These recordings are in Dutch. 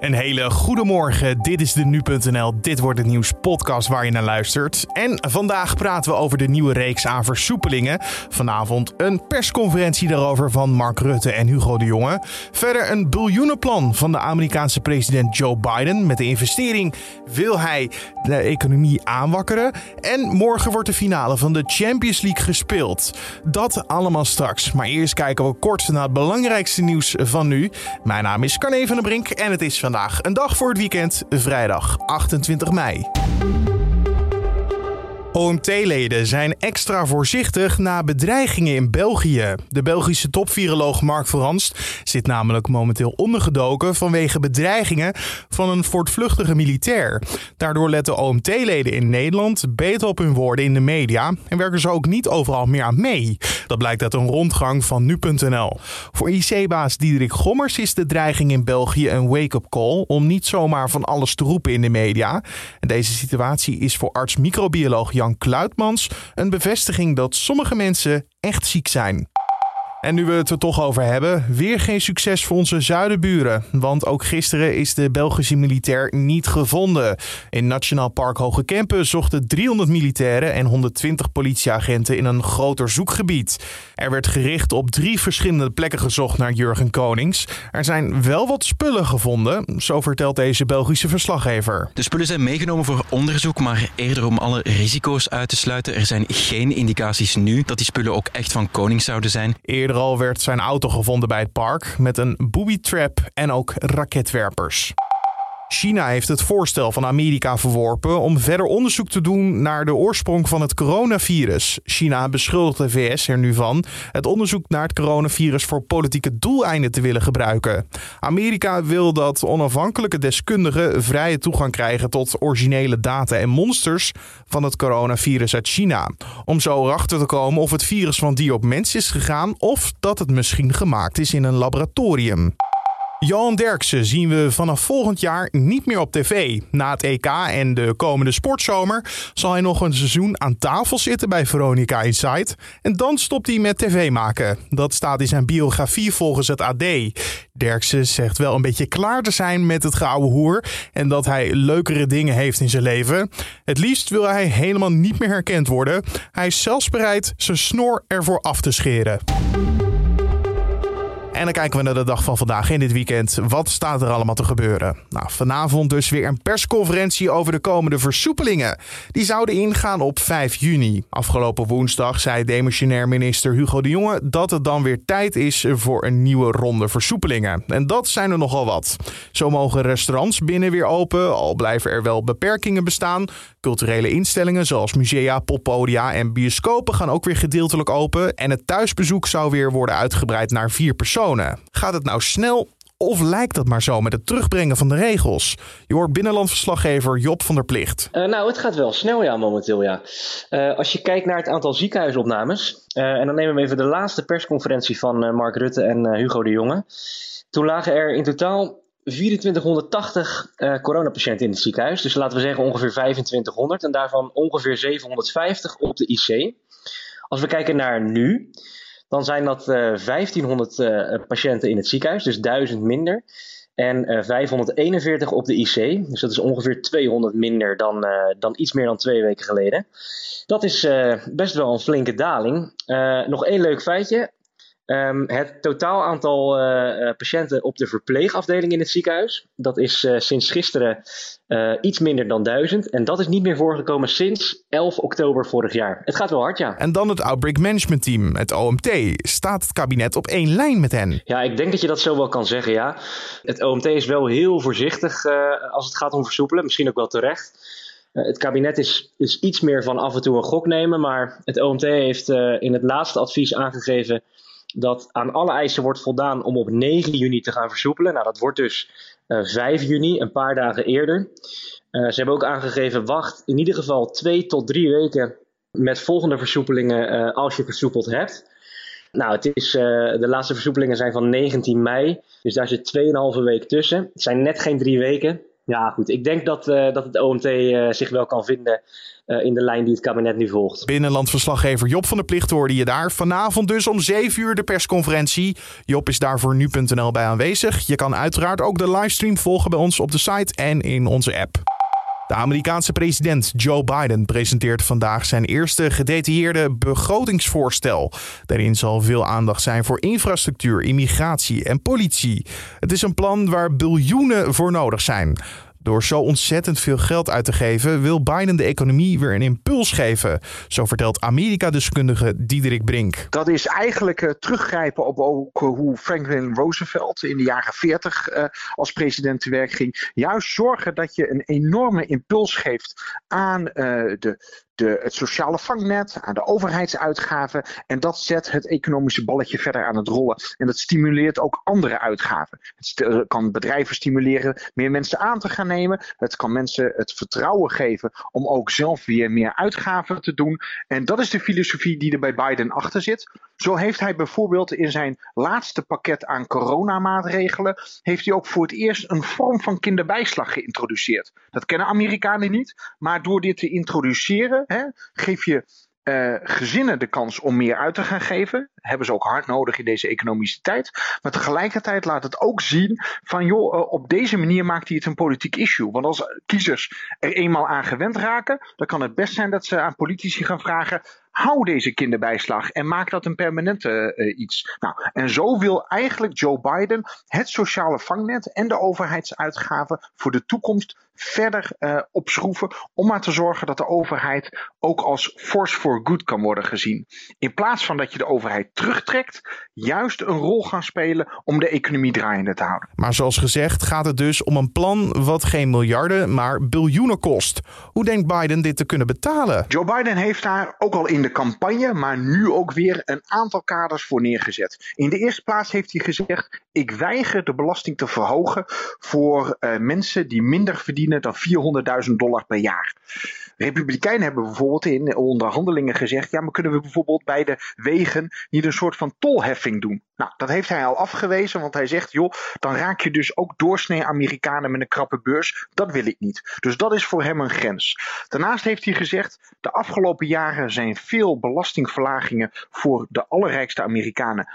Een hele goede morgen. Dit is de nu.nl Dit wordt het nieuws podcast waar je naar luistert. En vandaag praten we over de nieuwe reeks aan versoepelingen. Vanavond een persconferentie daarover van Mark Rutte en Hugo de Jonge. Verder een biljoenenplan van de Amerikaanse president Joe Biden. Met de investering wil hij de economie aanwakkeren. En morgen wordt de finale van de Champions League gespeeld. Dat allemaal straks. Maar eerst kijken we kort naar het belangrijkste nieuws van nu. Mijn naam is Carne van der Brink en het is vandaag een dag voor het weekend, vrijdag 28 mei. OMT-leden zijn extra voorzichtig na bedreigingen in België. De Belgische topviroloog Mark Verhanst zit namelijk momenteel ondergedoken vanwege bedreigingen van een voortvluchtige militair. Daardoor letten OMT-leden in Nederland beter op hun woorden in de media en werken ze ook niet overal meer aan mee. Dat blijkt uit een rondgang van nu.nl. Voor IC-baas Diederik Gommers is de dreiging in België een wake-up call om niet zomaar van alles te roepen in de media. En deze situatie is voor arts-microbioloog Jan Kluitmans een bevestiging dat sommige mensen echt ziek zijn. En nu we het er toch over hebben, weer geen succes voor onze zuidenburen. Want ook gisteren is de Belgische militair niet gevonden. In Nationaal Park Hoge Kempen zochten 300 militairen en 120 politieagenten in een groter zoekgebied. Er werd gericht op drie verschillende plekken gezocht naar Jurgen Konings. Er zijn wel wat spullen gevonden, zo vertelt deze Belgische verslaggever. De spullen zijn meegenomen voor onderzoek, maar eerder om alle risico's uit te sluiten. Er zijn geen indicaties nu dat die spullen ook echt van Konings zouden zijn. Eerder al werd zijn auto gevonden bij het park met een booby trap en ook raketwerpers. China heeft het voorstel van Amerika verworpen om verder onderzoek te doen naar de oorsprong van het coronavirus. China beschuldigt de VS er nu van het onderzoek naar het coronavirus voor politieke doeleinden te willen gebruiken. Amerika wil dat onafhankelijke deskundigen vrije toegang krijgen tot originele data en monsters van het coronavirus uit China. Om zo erachter te komen of het virus van die op mens is gegaan of dat het misschien gemaakt is in een laboratorium. Johan Derksen zien we vanaf volgend jaar niet meer op tv. Na het EK en de komende sportzomer zal hij nog een seizoen aan tafel zitten bij Veronica Inside. En dan stopt hij met tv maken. Dat staat in zijn biografie volgens het AD. Derksen zegt wel een beetje klaar te zijn met het gouden hoer en dat hij leukere dingen heeft in zijn leven. Het liefst wil hij helemaal niet meer herkend worden. Hij is zelfs bereid zijn snor ervoor af te scheren. En dan kijken we naar de dag van vandaag in dit weekend. Wat staat er allemaal te gebeuren? Nou, vanavond dus weer een persconferentie over de komende versoepelingen. Die zouden ingaan op 5 juni. Afgelopen woensdag zei demissionair minister Hugo de Jonge dat het dan weer tijd is voor een nieuwe ronde versoepelingen. En dat zijn er nogal wat. Zo mogen restaurants binnen weer open, al blijven er wel beperkingen bestaan. Culturele instellingen zoals musea, poppodia en bioscopen gaan ook weer gedeeltelijk open. En het thuisbezoek zou weer worden uitgebreid naar vier personen. Gaat het nou snel of lijkt dat maar zo met het terugbrengen van de regels? Je hoort binnenlandverslaggever Job van der Plicht. Uh, nou, het gaat wel snel ja, momenteel ja. Uh, als je kijkt naar het aantal ziekenhuisopnames. Uh, en dan nemen we even de laatste persconferentie van Mark Rutte en Hugo de Jonge. Toen lagen er in totaal 2480 coronapatiënten in het ziekenhuis. Dus laten we zeggen ongeveer 2500. En daarvan ongeveer 750 op de IC. Als we kijken naar nu dan zijn dat 1500 uh, uh, patiënten in het ziekenhuis, dus 1000 minder. En uh, 541 op de IC. Dus dat is ongeveer 200 minder dan, dan iets meer dan twee weken geleden. Dat is best wel een flinke daling. Nog één leuk feitje. Um, het totaal aantal uh, patiënten op de verpleegafdeling in het ziekenhuis, dat is uh, sinds gisteren iets minder dan duizend. En dat is niet meer voorgekomen sinds 11 oktober vorig jaar. Het gaat wel hard, ja. En dan het Outbreak Management Team, het OMT. Staat het kabinet op één lijn met hen? Ja, ik denk dat je dat zo wel kan zeggen, ja. Het OMT is wel heel voorzichtig als het gaat om versoepelen, misschien ook wel terecht. Het kabinet is, is iets meer van af en toe een gok nemen, maar het OMT heeft in het laatste advies aangegeven dat aan alle eisen wordt voldaan om op 9 juni te gaan versoepelen. Nou, dat wordt dus uh, 5 juni, een paar dagen eerder. Uh, ze hebben ook aangegeven, wacht in ieder geval twee tot drie weken met volgende versoepelingen uh, als je versoepeld hebt. Nou, het is, de laatste versoepelingen zijn van 19 mei, dus daar zit 2,5 week tussen. Het zijn net geen drie weken. Ja, goed. Ik denk dat, uh, dat het OMT uh, zich wel kan vinden uh, in de lijn die het kabinet nu volgt. Binnenlandverslaggever Job van der Plicht hoorde je daar. Vanavond dus om 7 uur de persconferentie. Job is daar voor nu.nl bij aanwezig. Je kan uiteraard ook de livestream volgen bij ons op de site en in onze app. De Amerikaanse president Joe Biden presenteert vandaag zijn eerste gedetailleerde begrotingsvoorstel. Daarin zal veel aandacht zijn voor infrastructuur, immigratie en politie. Het is een plan waar biljoenen voor nodig zijn. Door zo ontzettend veel geld uit te geven, wil Biden de economie weer een impuls geven. Zo vertelt Amerika-deskundige Diederik Brink. Dat is eigenlijk uh, teruggrijpen op ook, hoe Franklin Roosevelt in de jaren 40 uh, als president te werk ging. Juist zorgen dat je een enorme impuls geeft aan de de, het sociale vangnet, aan de overheidsuitgaven. En dat zet het economische balletje verder aan het rollen. En dat stimuleert ook andere uitgaven. Het eh, kan bedrijven stimuleren meer mensen aan te gaan nemen. Het kan mensen het vertrouwen geven om ook zelf weer meer uitgaven te doen. En dat is de filosofie die er bij Biden achter zit. Zo heeft hij bijvoorbeeld in zijn laatste pakket aan coronamaatregelen, heeft hij ook voor het eerst een vorm van kinderbijslag geïntroduceerd. Dat kennen Amerikanen niet, maar door dit te introduceren hè, geef je uh, gezinnen de kans om meer uit te gaan geven. Hebben ze ook hard nodig in deze economische tijd. Maar tegelijkertijd laat het ook zien van joh, uh, op deze manier maakt hij het een politiek issue. Want als kiezers er eenmaal aan gewend raken, dan kan het best zijn dat ze aan politici gaan vragen: hou deze kinderbijslag en maak dat een permanente uh, iets. Nou, en zo wil eigenlijk Joe Biden het sociale vangnet en de overheidsuitgaven voor de toekomst verder uh, opschroeven. Om maar te zorgen dat de overheid ook als force for good kan worden gezien. In plaats van dat je de overheid terugtrekt, juist een rol gaan spelen om de economie draaiende te houden. Maar zoals gezegd gaat het dus om een plan wat geen miljarden, maar biljoenen kost. Hoe denkt Biden dit te kunnen betalen? Joe Biden heeft daar ook al in de campagne, maar nu ook weer een aantal kaders voor neergezet. In de eerste plaats heeft hij gezegd: ik weiger de belasting te verhogen voor uh, mensen die minder verdienen dan 400.000 dollar per jaar. Republikeinen hebben bijvoorbeeld in onderhandelingen gezegd: ja, maar kunnen we bijvoorbeeld bij de wegen niet een soort van tolheffing doen? Nou, dat heeft hij al afgewezen, want hij zegt: joh, dan raak je dus ook doorsnee Amerikanen met een krappe beurs. Dat wil ik niet. Dus dat is voor hem een grens. Daarnaast heeft hij gezegd: de afgelopen jaren zijn veel belastingverlagingen voor de allerrijkste Amerikanen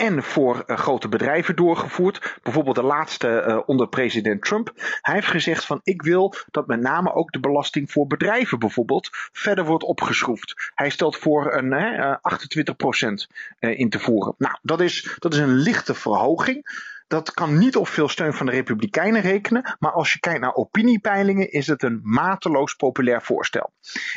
en voor uh, grote bedrijven doorgevoerd. Bijvoorbeeld de laatste uh, onder president Trump. Hij heeft gezegd van ik wil dat met name ook de belasting voor bedrijven bijvoorbeeld verder wordt opgeschroefd. Hij stelt voor een uh, 28% in te voeren. Nou, dat is, dat is een lichte verhoging dat kan niet op veel steun van de Republikeinen rekenen. Maar als je kijkt naar opiniepeilingen, is het een mateloos populair voorstel.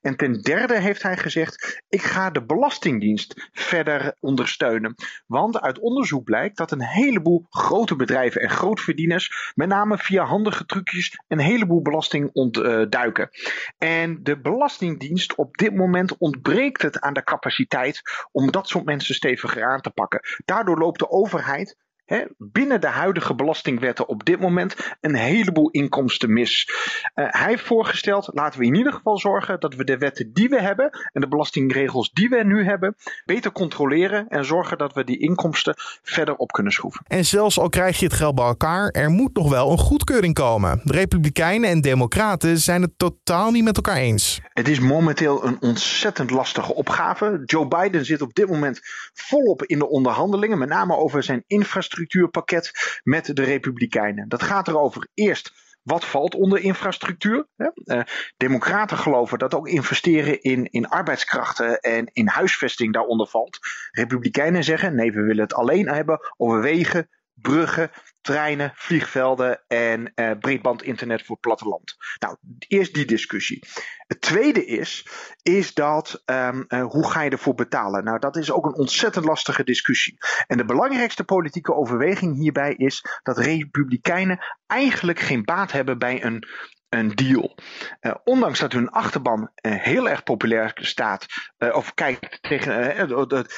En ten derde heeft hij gezegd: ik ga de Belastingdienst verder ondersteunen. Want uit onderzoek blijkt dat een heleboel grote bedrijven en grootverdieners, met name via handige trucjes, een heleboel belasting ontduiken. En de Belastingdienst op dit moment ontbreekt het aan de capaciteit om dat soort mensen steviger aan te pakken. Daardoor loopt de overheid hè, binnen de huidige belastingwetten op dit moment een heleboel inkomsten mis. Uh, hij heeft voorgesteld, laten we in ieder geval zorgen dat we de wetten die we hebben en de belastingregels die we nu hebben, beter controleren en zorgen dat we die inkomsten verder op kunnen schroeven. En zelfs al krijg je het geld bij elkaar, er moet nog wel een goedkeuring komen. De Republikeinen en Democraten zijn het totaal niet met elkaar eens. Het is momenteel een ontzettend lastige opgave. Joe Biden zit op dit moment volop in de onderhandelingen, met name over zijn infrastructuur infrastructuurpakket met de Republikeinen. Dat gaat erover eerst wat valt onder infrastructuur? Uh, democraten geloven dat ook investeren in, in arbeidskrachten en in huisvesting daaronder valt. Republikeinen zeggen nee, we willen het alleen hebben over wegen, bruggen, treinen, vliegvelden en uh, breedbandinternet voor platteland. Nou, eerst die discussie. Het tweede is, is dat um, uh, hoe ga je ervoor betalen? Nou, dat is ook een ontzettend lastige discussie. En de belangrijkste politieke overweging hierbij is dat republikeinen eigenlijk geen baat hebben bij een een deal. Uh, ondanks dat hun achterban uh, heel erg populair staat, uh, of kijkt tegen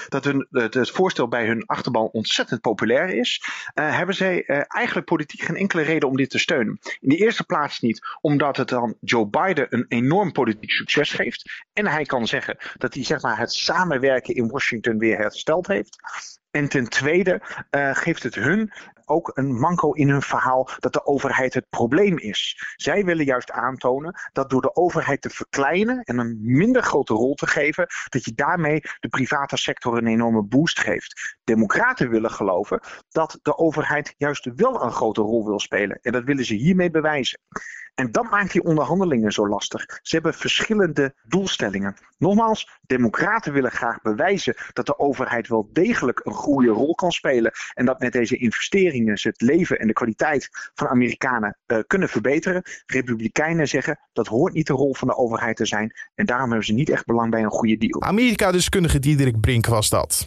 dat hun, het voorstel bij hun achterban ontzettend populair is, hebben zij eigenlijk politiek geen enkele reden om dit te steunen. In de eerste plaats niet, omdat het dan Joe Biden een enorm politiek succes geeft. En hij kan zeggen dat hij zeg maar, het samenwerken in Washington weer hersteld heeft. En ten tweede geeft het hun ook een manco in hun verhaal dat de overheid het probleem is. Zij willen juist aantonen dat door de overheid te verkleinen en een minder grote rol te geven, dat je daarmee de private sector een enorme boost geeft. Democraten willen geloven dat de overheid juist wel een grote rol wil spelen. En dat willen ze hiermee bewijzen. En dat maakt die onderhandelingen zo lastig. Ze hebben verschillende doelstellingen. Nogmaals, democraten willen graag bewijzen dat de overheid wel degelijk een goede rol kan spelen. En dat met deze investeringen ze het leven en de kwaliteit van Amerikanen uh, kunnen verbeteren. Republikeinen zeggen dat hoort niet de rol van de overheid te zijn. En daarom hebben ze niet echt belang bij een goede deal. Amerika-deskundige Diederik Brink was dat.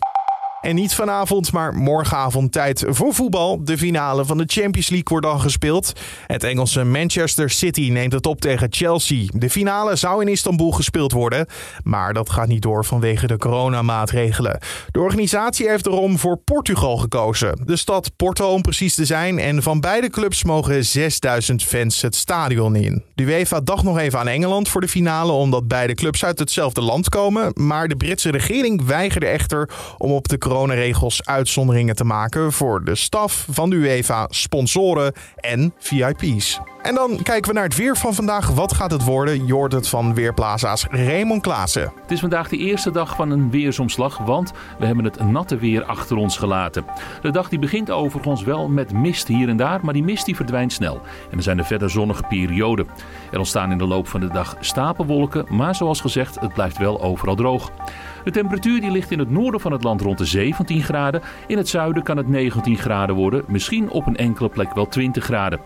En niet vanavond, maar morgenavond tijd voor voetbal. De finale van de Champions League wordt dan gespeeld. Het Engelse Manchester City neemt het op tegen Chelsea. De finale zou in Istanbul gespeeld worden, maar dat gaat niet door vanwege de coronamaatregelen. De organisatie heeft erom voor Portugal gekozen. De stad Porto om precies te zijn. En van beide clubs mogen 6000 fans het stadion in. De UEFA dacht nog even aan Engeland voor de finale, omdat beide clubs uit hetzelfde land komen. Maar de Britse regering weigerde echter om op de coronaregels uitzonderingen te maken voor de staf van de UEFA, sponsoren en VIP's. En dan kijken we naar het weer van vandaag. Wat gaat het worden? Je het van Weerplaza's Raymond Klaassen. Het is vandaag de eerste dag van een weersomslag, want we hebben het natte weer achter ons gelaten. De dag die begint overigens wel met mist hier en daar, maar die mist die verdwijnt snel. En er zijn er verder zonnige perioden. Er ontstaan in de loop van de dag stapelwolken, maar zoals gezegd, het blijft wel overal droog. De temperatuur die ligt in het noorden van het land rond de 17 graden. In het zuiden kan het 19 graden worden, misschien op een enkele plek wel 20 graden.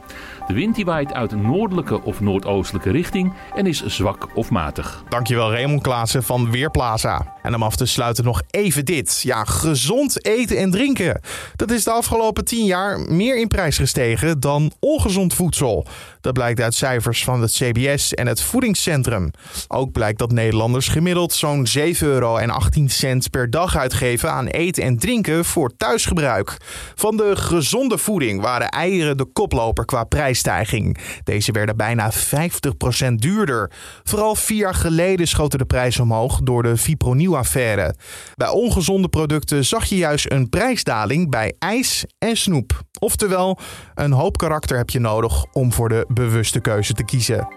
De wind die waait uit een noordelijke of noordoostelijke richting en is zwak of matig. Dankjewel Raymond Klaassen van Weerplaza. En om af te sluiten nog even dit. Ja, gezond eten en drinken. Dat is de afgelopen 10 jaar meer in prijs gestegen dan ongezond voedsel. Dat blijkt uit cijfers van het CBS en het Voedingscentrum. Ook blijkt dat Nederlanders gemiddeld zo'n 7,18 euro per dag uitgeven aan eten en drinken voor thuisgebruik. Van de gezonde voeding waren eieren de koploper qua prijsstijging. Deze werden bijna 50% duurder. Vooral vier jaar geleden schoten de prijzen omhoog door de Fipronil-affaire. Bij ongezonde producten zag je juist een prijsdaling bij ijs en snoep. Oftewel, een hoop karakter heb je nodig om voor de bewuste keuze te kiezen.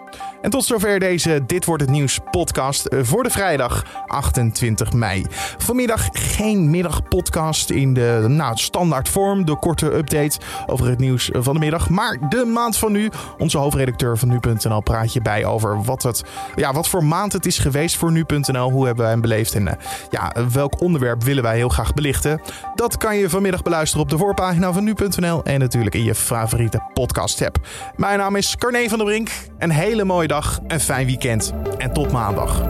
En tot zover deze Dit wordt het nieuws podcast voor de vrijdag 28 mei. Vanmiddag geen middagpodcast in de nou, standaard vorm, de korte update over het nieuws van de middag. Maar de maand van nu, onze hoofdredacteur van nu.nl praat je bij over wat, het, ja, wat voor maand het is geweest voor nu.nl. Hoe hebben wij hem beleefd en eh, ja, welk onderwerp willen wij heel graag belichten. Dat kan je vanmiddag beluisteren op de voorpagina van nu.nl en natuurlijk in je favoriete podcast app. Mijn naam is Carne van der Brink. Een hele mooie dag, een fijn weekend en tot maandag.